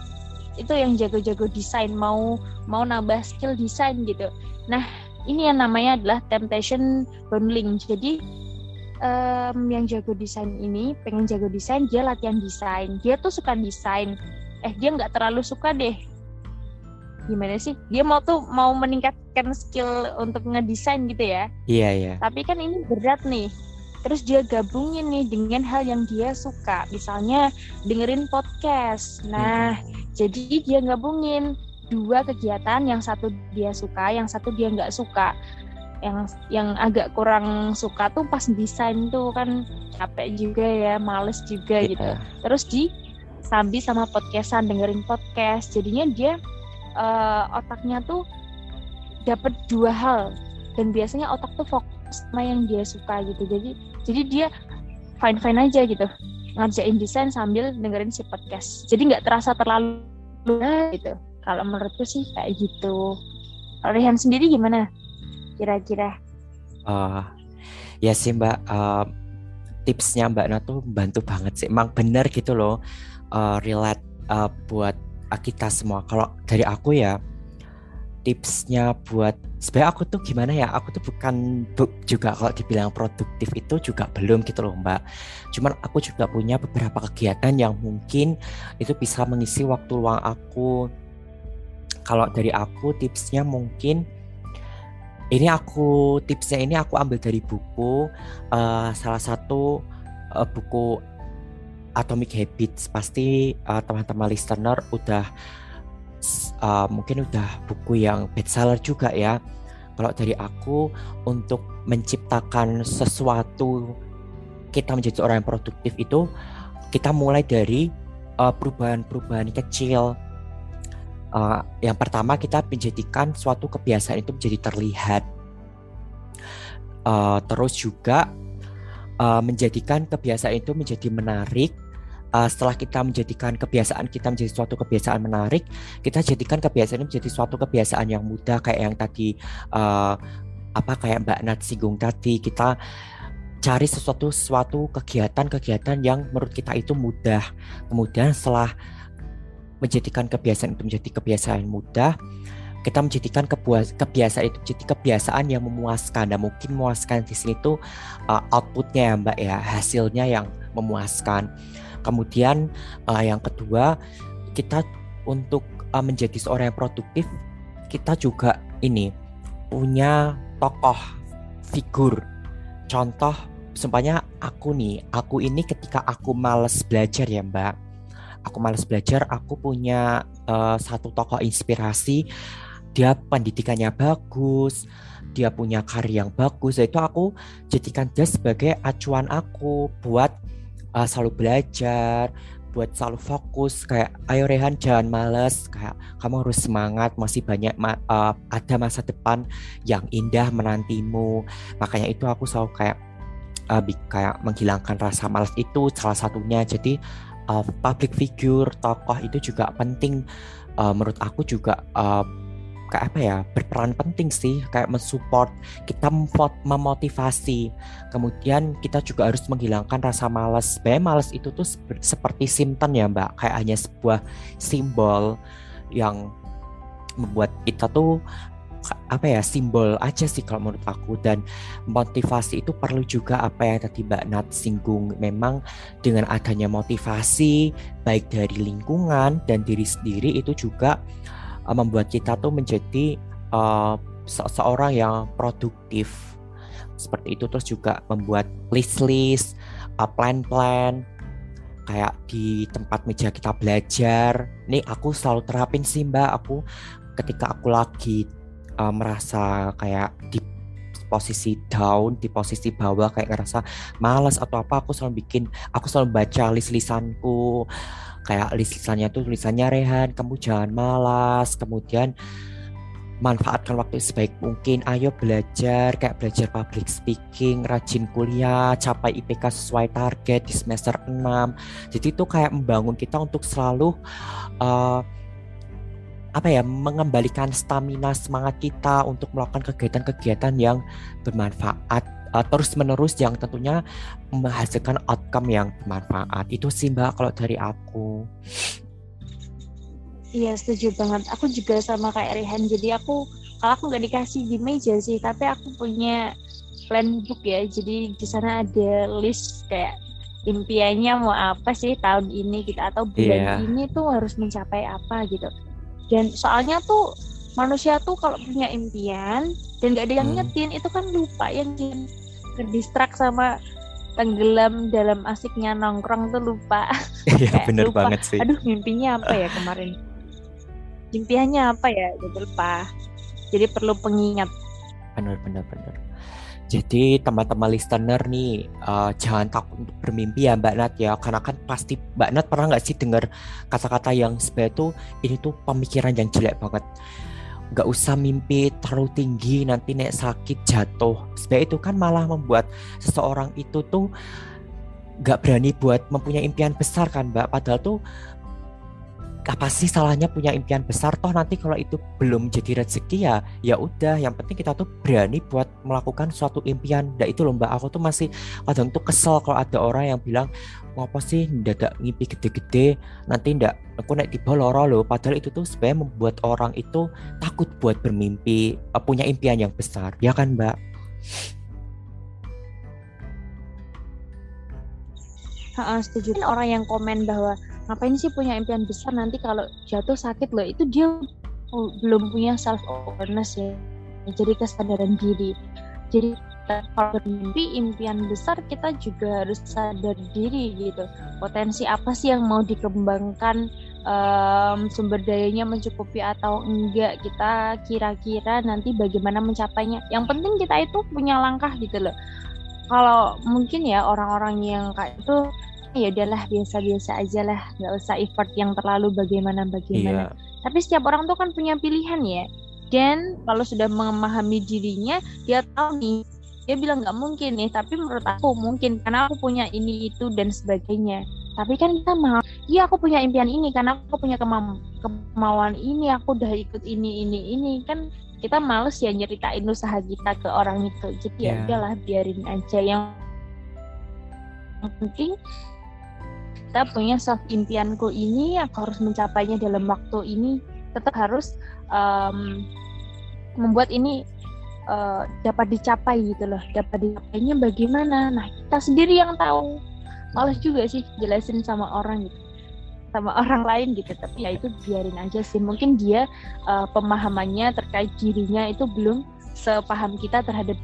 itu yang jago-jago desain mau mau nambah skill desain gitu. Nah ini yang namanya adalah temptation bundling. Jadi um, yang jago desain ini pengen jago desain dia latihan desain. Dia tuh suka desain. Eh dia nggak terlalu suka deh gimana sih? Dia mau tuh mau meningkatkan skill untuk ngedesain gitu ya? Iya iya. Tapi kan ini berat nih. Terus dia gabungin nih dengan hal yang dia suka. Misalnya dengerin podcast. Nah hmm. jadi dia gabungin dua kegiatan. Yang satu dia suka yang satu dia nggak suka. Yang yang agak kurang suka tuh pas desain tuh kan capek juga ya males juga yeah. gitu. Terus di sambil sama podcastan dengerin podcast. Jadinya dia uh, otaknya tuh dapat dua hal. Dan biasanya otak tuh fokus sama yang dia suka gitu. Jadi jadi dia fine fine aja gitu. Ngerjain desain sambil dengerin si podcast. Jadi nggak terasa terlalu gitu. Kalau menurutku sih kayak gitu. Kalau Rehan sendiri gimana? Kira-kira. Uh, ya sih mbak. Uh, tipsnya mbak Nat tuh bantu banget sih. Emang bener gitu loh uh, relate uh, buat kita semua. Kalau dari aku ya tipsnya buat sebenarnya aku tuh gimana ya aku tuh bukan bu, juga kalau dibilang produktif itu juga belum gitu loh mbak cuman aku juga punya beberapa kegiatan yang mungkin itu bisa mengisi waktu luang aku kalau dari aku tipsnya mungkin ini aku tipsnya ini aku ambil dari buku uh, salah satu uh, buku Atomic Habits pasti uh, teman-teman listener udah uh, mungkin udah buku yang bestseller juga ya. Kalau dari aku untuk menciptakan sesuatu kita menjadi orang yang produktif itu kita mulai dari perubahan-perubahan uh, kecil. Uh, yang pertama kita menjadikan suatu kebiasaan itu menjadi terlihat. Uh, terus juga uh, menjadikan kebiasaan itu menjadi menarik uh, setelah kita menjadikan kebiasaan kita menjadi suatu kebiasaan menarik, kita jadikan kebiasaan ini menjadi suatu kebiasaan yang mudah kayak yang tadi uh, apa kayak Mbak Nat singgung tadi kita cari sesuatu suatu kegiatan-kegiatan yang menurut kita itu mudah. Kemudian setelah menjadikan kebiasaan itu menjadi kebiasaan mudah, kita menjadikan kebiasaan itu menjadi kebiasaan yang memuaskan dan mungkin memuaskan di sini tuh uh, outputnya ya mbak ya hasilnya yang memuaskan Kemudian uh, yang kedua kita untuk uh, menjadi seorang yang produktif kita juga ini punya tokoh figur. Contoh sempatnya aku nih, aku ini ketika aku males belajar ya Mbak. Aku males belajar, aku punya uh, satu tokoh inspirasi dia pendidikannya bagus, dia punya karir yang bagus, itu aku jadikan dia sebagai acuan aku buat uh, selalu belajar, buat selalu fokus kayak ayo Rehan jangan males. Kayak kamu harus semangat masih banyak ma uh, ada masa depan yang indah menantimu. Makanya itu aku selalu kayak uh, kayak menghilangkan rasa malas itu salah satunya. Jadi uh, public figure tokoh itu juga penting. Uh, menurut aku juga uh, kayak apa ya berperan penting sih kayak mensupport kita memotivasi. Kemudian kita juga harus menghilangkan rasa malas sebenarnya malas itu tuh seperti simptom ya mbak. Kayak hanya sebuah simbol yang membuat kita tuh apa ya simbol aja sih kalau menurut aku. Dan motivasi itu perlu juga apa yang tadi Mbak Nat singgung. Memang dengan adanya motivasi baik dari lingkungan dan diri sendiri itu juga uh, membuat kita tuh menjadi uh, seseorang yang produktif. Seperti itu terus juga membuat list-list uh, plan-plan kayak di tempat meja kita belajar. Nih aku selalu terapin sih mbak. Aku ketika aku lagi uh, merasa kayak di posisi down di posisi bawah kayak ngerasa malas atau apa aku selalu bikin aku selalu baca list-listanku kayak lisannya tuh tulisannya Rehan kamu jangan malas kemudian manfaatkan waktu sebaik mungkin. Ayo belajar kayak belajar public speaking rajin kuliah capai IPK sesuai target di semester 6 jadi itu kayak membangun kita untuk selalu uh, apa ya mengembalikan stamina semangat kita untuk melakukan kegiatan-kegiatan yang bermanfaat uh, terus menerus yang tentunya menghasilkan outcome yang bermanfaat itu sih mbak kalau dari aku Iya setuju banget. Aku juga sama kayak Rehan. Jadi aku kalau aku nggak dikasih di meja sih, tapi aku punya plan book ya. Jadi di sana ada list kayak impiannya mau apa sih tahun ini gitu atau bulan yeah. ini tuh harus mencapai apa gitu. Dan soalnya tuh manusia tuh kalau punya impian dan gak ada yang hmm. ngetin itu kan lupa yang terdistrak sama tenggelam dalam asiknya nongkrong tuh lupa. Iya bener lupa. banget sih. Aduh mimpinya apa ya kemarin? Impiannya apa ya? Gitu lupa. Jadi perlu pengingat. Bener bener bener. Jadi teman-teman listener nih uh, jangan takut untuk bermimpi ya Mbak Nat ya karena kan pasti Mbak Nat pernah nggak sih dengar kata-kata yang sebenarnya tuh ini tuh pemikiran yang jelek banget nggak usah mimpi terlalu tinggi nanti nek sakit jatuh. Sebab itu kan malah membuat seseorang itu tuh nggak berani buat mempunyai impian besar kan mbak? Padahal tuh apa sih salahnya punya impian besar? Toh nanti kalau itu belum jadi rezeki ya ya udah. Yang penting kita tuh berani buat melakukan suatu impian. Dan itu loh mbak. Aku tuh masih kadang tuh kesel kalau ada orang yang bilang apa sih? Ndak ngimpi gede-gede. Nanti ndak aku naik tiba loro loh padahal itu tuh sebenarnya membuat orang itu takut buat bermimpi uh, punya impian yang besar. Ya kan mbak? Ha, setuju. Orang yang komen bahwa ngapain sih punya impian besar nanti kalau jatuh sakit loh itu dia belum punya self awareness ya. Jadi kesadaran diri. Jadi kalau bermimpi impian besar kita juga harus sadar diri gitu. Potensi apa sih yang mau dikembangkan um, sumber dayanya mencukupi atau enggak kita kira-kira nanti bagaimana mencapainya. Yang penting kita itu punya langkah gitu loh. Kalau mungkin ya orang-orang yang kayak itu ya udahlah biasa-biasa aja lah. Nggak usah effort yang terlalu bagaimana bagaimana iya. tapi setiap orang tuh kan punya pilihan ya. Dan kalau sudah memahami dirinya dia tahu nih dia bilang nggak mungkin nih tapi menurut aku mungkin karena aku punya ini itu dan sebagainya. Tapi kan kita mau. Iya aku punya impian ini karena aku punya kema kemauan ini aku udah ikut ini ini ini. Kan kita males ya nyeritain usaha kita ke orang itu. Jadi yeah. ya iya. udahlah biarin aja. Yang penting kita punya self impianku ini aku harus mencapainya dalam waktu ini. Tetap harus um, membuat ini uh, dapat dicapai gitu loh. Dapat dicapainya bagaimana? Nah kita sendiri yang tahu. Males juga sih jelasin sama orang gitu. Sama orang lain gitu. Tapi ya itu biarin aja sih. Mungkin dia uh, pemahamannya terkait dirinya itu belum sepaham kita terhadap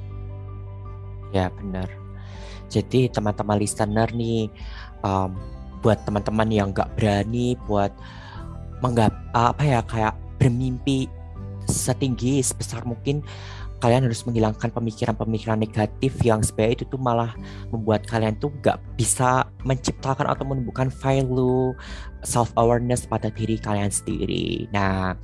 ya benar. Jadi teman-teman listener nih um, buat teman-teman yang nggak berani buat menggap apa ya kayak bermimpi setinggi sebesar mungkin kalian harus menghilangkan pemikiran-pemikiran negatif yang sebenarnya itu tuh malah membuat kalian tuh gak bisa menciptakan atau menumbuhkan value self awareness pada diri kalian sendiri. Nah,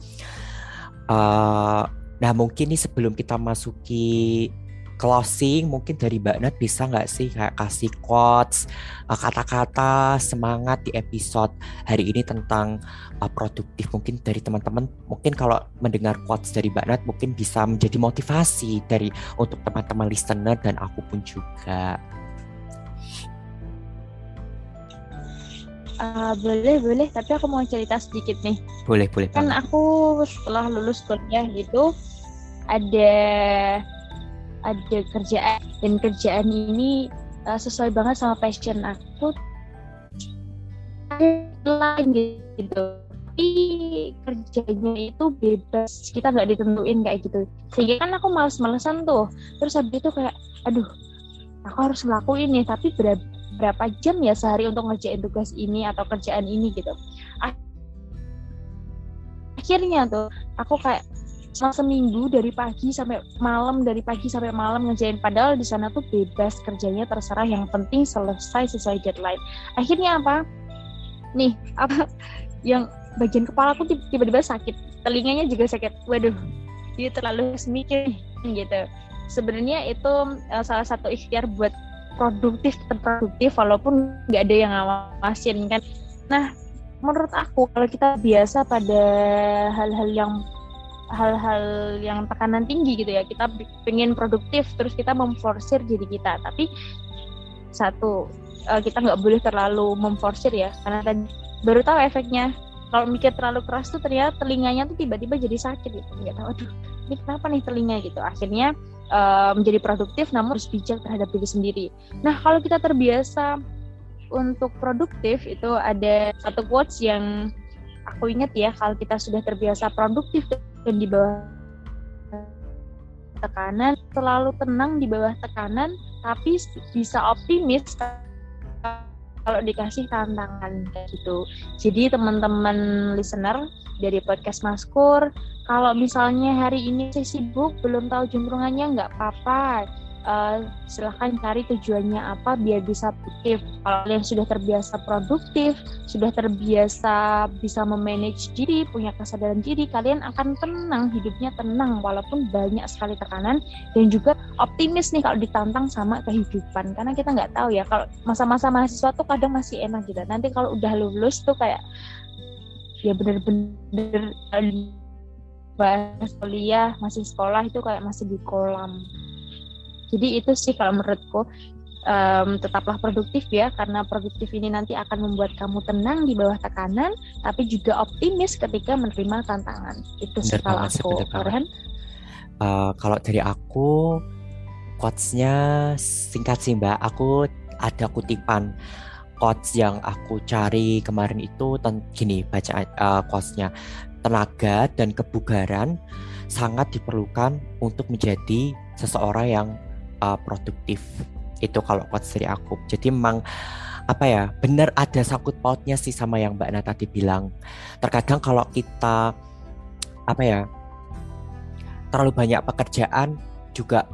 uh, nah mungkin nih sebelum kita masuki closing mungkin dari Mbak Nat bisa nggak sih kayak kasih quotes uh, kata-kata semangat di episode hari ini tentang uh, produktif mungkin dari teman-teman mungkin kalau mendengar quotes dari Mbak Nat mungkin bisa menjadi motivasi dari untuk teman-teman listener dan aku pun juga. Uh, boleh boleh tapi aku mau cerita sedikit nih boleh boleh kan banget. aku setelah lulus kuliah gitu ada ada kerjaan. Dan kerjaan ini uh, sesuai banget sama passion aku. Lain gitu. Tapi kerjanya itu bebas. Kita nggak ditentuin kayak gitu. Sehingga kan aku males-malesan tuh. Terus habis itu kayak aduh aku harus ngelakuin nih. Tapi berapa berapa jam ya sehari untuk ngerjain tugas ini atau kerjaan ini? gitu. Akhirnya tuh aku kayak selama seminggu dari pagi sampai malam dari pagi sampai malam ngerjain. Padahal di sana tuh bebas kerjanya terserah. Yang penting selesai sesuai deadline. Akhirnya apa? Nih apa? Yang bagian kepala tuh tiba-tiba sakit. Telinganya juga sakit. Waduh dia terlalu mikir gitu. Sebenarnya itu uh, salah satu ikhtiar buat produktif tetap produktif walaupun nggak ada yang ngawasin kan? Nah menurut aku kalau kita biasa pada hal-hal yang hal-hal yang tekanan tinggi gitu ya. Kita pengen produktif terus kita memforsir diri kita. Tapi satu uh, kita nggak boleh terlalu memforsir ya. Karena tadi baru tahu efeknya. Kalau mikir terlalu keras tuh ternyata telinganya tuh tiba-tiba jadi sakit gitu. Nggak tahu aduh ini kenapa nih telinga? Gitu. Akhirnya uh, menjadi produktif namun harus bijak terhadap diri sendiri. Nah kalau kita terbiasa untuk produktif itu ada satu quotes yang aku ingat ya kalau kita sudah terbiasa produktif dan di bawah tekanan, terlalu tenang di bawah tekanan, tapi bisa optimis kalau dikasih tantangan kayak gitu. Jadi teman-teman listener dari podcast Maskur, kalau misalnya hari ini saya sibuk belum tahu jumrungannya nggak apa-apa uh, silahkan cari tujuannya apa biar bisa produktif. Kalau kalian sudah terbiasa produktif, sudah terbiasa bisa memanage diri, punya kesadaran diri, kalian akan tenang, hidupnya tenang walaupun banyak sekali tekanan dan juga optimis nih kalau ditantang sama kehidupan. Karena kita nggak tahu ya kalau masa-masa mahasiswa tuh kadang masih enak gitu. Nanti kalau udah lulus tuh kayak ya bener-bener bahas kuliah masih sekolah itu kayak masih di kolam jadi itu sih kalau menurutku um, tetaplah produktif ya karena produktif ini nanti akan membuat kamu tenang di bawah tekanan tapi juga optimis ketika menerima tantangan. Itu sih kalau aku Orhan. Uh, kalau dari aku quotesnya singkat sih mbak. Aku ada kutipan quotes yang aku cari kemarin itu gini baca uh, quotesnya. Tenaga dan kebugaran sangat diperlukan untuk menjadi seseorang yang uh, produktif. Itu kalau quotes dari aku. Jadi memang apa ya benar ada sangkut pautnya sih sama yang Mbak Nata tadi bilang. Terkadang kalau kita apa ya terlalu banyak pekerjaan juga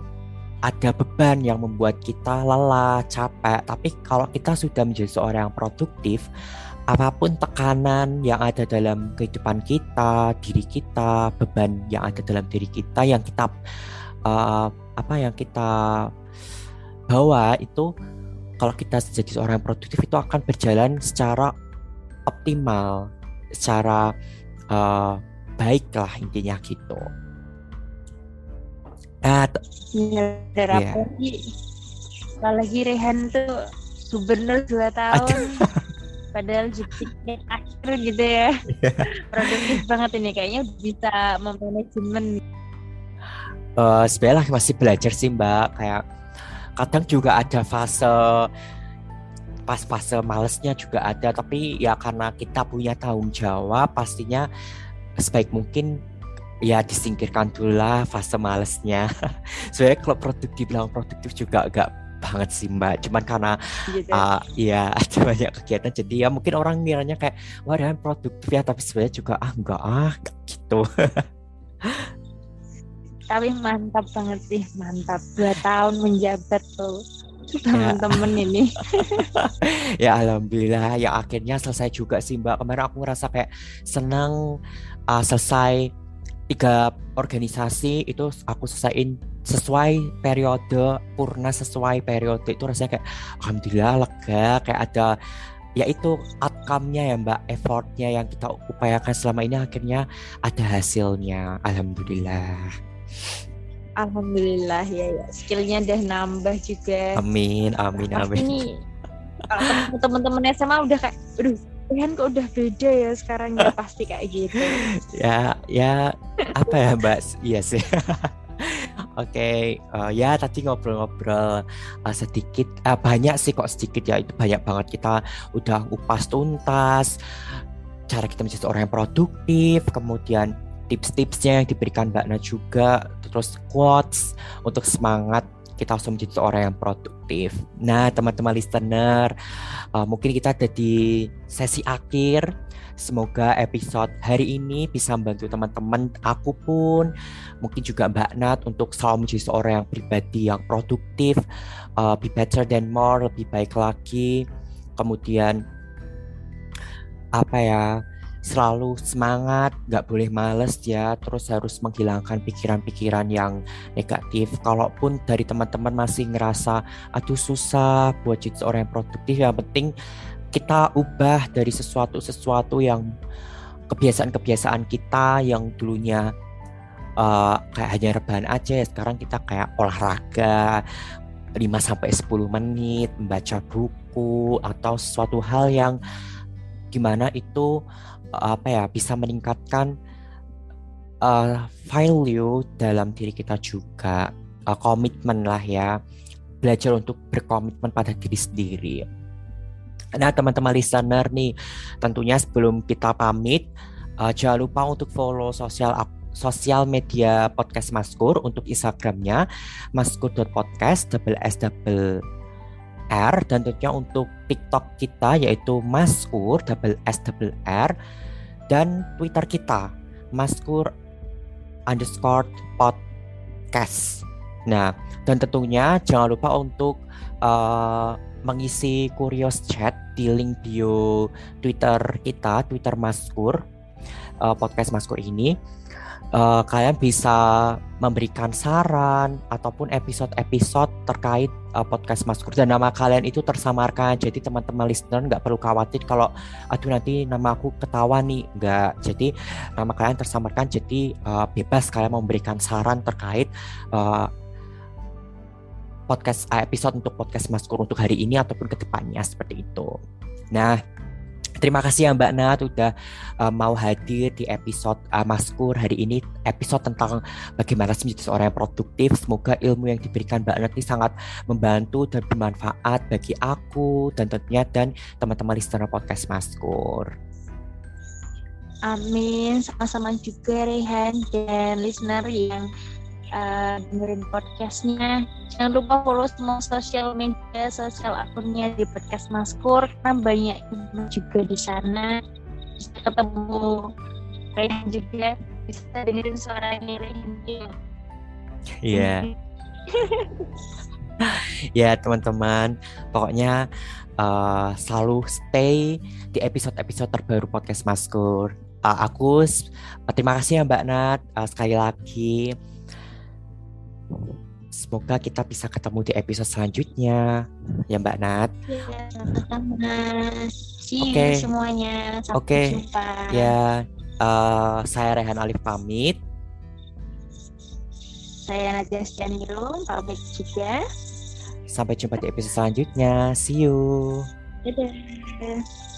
ada beban yang membuat kita lelah, capek. Tapi kalau kita sudah menjadi seorang yang produktif, apa pun tekanan yang ada dalam kehidupan kita, diri kita, beban yang ada dalam diri kita yang kita uh, apa yang kita bawa itu kalau kita jadi seorang yang produktif itu akan berjalan secara optimal, secara uh, baik lah intinya gitu. Nah, ya, ya. lagi Rehan tuh gubernur dua tahun. Padahal jadi akhir gitu ya. Yeah. Produktif banget ini kayaknya bisa memanajemen uh, sebenarnya masih belajar sih mbak. Kayak kadang juga ada fase pas fase malesnya juga ada. Tapi ya karena kita punya tanggung jawab pastinya sebaik mungkin ya disingkirkan dulu lah fase malesnya. Sebenarnya kalau produktif bilang produktif juga agak banget sih mbak. Cuman karena gitu. uh, ya ada banyak kegiatan. Jadi ya mungkin orang miranya kayak wah dan produktif ya. Tapi sebenarnya juga ah enggak ah gitu tapi mantap banget sih mantap. Dua tahun menjabat tuh Ya. temen-temen ini. Ya alhamdulillah ya akhirnya selesai juga sih mbak. Kemarin aku ngerasa kayak senang uh, selesai tiga organisasi itu aku selesaiin sesuai periode purna sesuai periode. Itu rasanya kayak alhamdulillah lega. Kayak ada ya itu outcome-nya ya mbak. Effortnya yang kita upayakan selama ini akhirnya ada hasilnya. Alhamdulillah alhamdulillah ya ya. Skillnya udah nambah juga. Amin amin amin. nih kalau temen-temen SMA udah kayak aduh Rihan kok udah beda ya sekarang ya? Pasti kayak gitu. Ya ya apa ya mbak? Iya sih. Oke, eh, ya tadi ngobrol-ngobrol eh, sedikit, eh, banyak sih kok sedikit ya. Itu banyak banget. Kita udah upas tuntas cara kita menjadi orang yang produktif, kemudian tips-tipsnya yang diberikan Mbak Na juga, terus quotes untuk semangat kita harus menjadi orang yang produktif. Nah, teman-teman listener, eh, mungkin kita ada di sesi akhir. Semoga episode hari ini bisa membantu teman-teman, aku pun, mungkin juga Mbak Nat untuk selalu menjadi seorang yang pribadi yang produktif, uh, be better than more, lebih baik lagi. Kemudian apa ya, selalu semangat, nggak boleh males ya, terus harus menghilangkan pikiran-pikiran yang negatif. Kalaupun dari teman-teman masih ngerasa aduh susah buat jadi seorang yang produktif, yang penting kita ubah dari sesuatu-sesuatu yang kebiasaan-kebiasaan kita yang dulunya uh, kayak hanya rebahan aja ya sekarang kita kayak olahraga 5 sampai 10 menit membaca buku atau sesuatu hal yang gimana itu apa ya bisa meningkatkan uh, value dalam diri kita juga uh, komitmen lah ya belajar untuk berkomitmen pada diri sendiri. Nah, teman-teman listener nih, tentunya sebelum kita pamit, uh, jangan lupa untuk follow sosial sosial media podcast Maskur untuk Instagramnya maskur.podcast double s double r dan tentunya untuk TikTok kita yaitu Maskur double s double r dan Twitter kita Maskur underscore podcast. Nah, dan tentunya jangan lupa untuk uh, mengisi Curious Chat di link bio Twitter kita, Twitter Maskur, uh, podcast Maskur ini. Uh, kalian bisa memberikan saran ataupun episode-episode terkait uh, podcast Maskur dan nama kalian itu tersamarkan. Jadi teman-teman listener nggak perlu khawatir kalau aduh nanti nama aku ketawa nih, nggak. Jadi nama kalian tersamarkan. Jadi uh, bebas kalian memberikan saran terkait uh, podcast episode untuk podcast Maskur untuk hari ini ataupun ke depannya seperti itu. Nah, terima kasih ya Mbak Nat udah uh, mau hadir di episode uh, Maskur hari ini episode tentang bagaimana menjadi seorang yang produktif. Semoga ilmu yang diberikan Mbak Nat ini sangat membantu dan bermanfaat bagi aku dan tentunya dan teman-teman listener podcast Maskur. Amin, sama-sama juga Rehan dan listener yang uh, dengerin podcastnya. Jangan lupa follow semua sosial media, sosial akunnya di podcast Maskur karena banyak juga di sana. Bisa ketemu Rehan juga, bisa dengerin suaranya Rehan juga. Iya. ya teman-teman, pokoknya uh, selalu stay di episode-episode terbaru podcast Maskur. Uh, aku uh, terima kasih ya Mbak Nat uh, sekali lagi. Semoga kita bisa ketemu di episode selanjutnya, ya Mbak Nat. Ya, sama-sama. See you semuanya. Sampai Oke. jumpa. Ya, uh, saya Rehan Alif pamit. Saya Nadia Stianilo, pamit juga. Sampai jumpa di episode selanjutnya. See you. Dadah.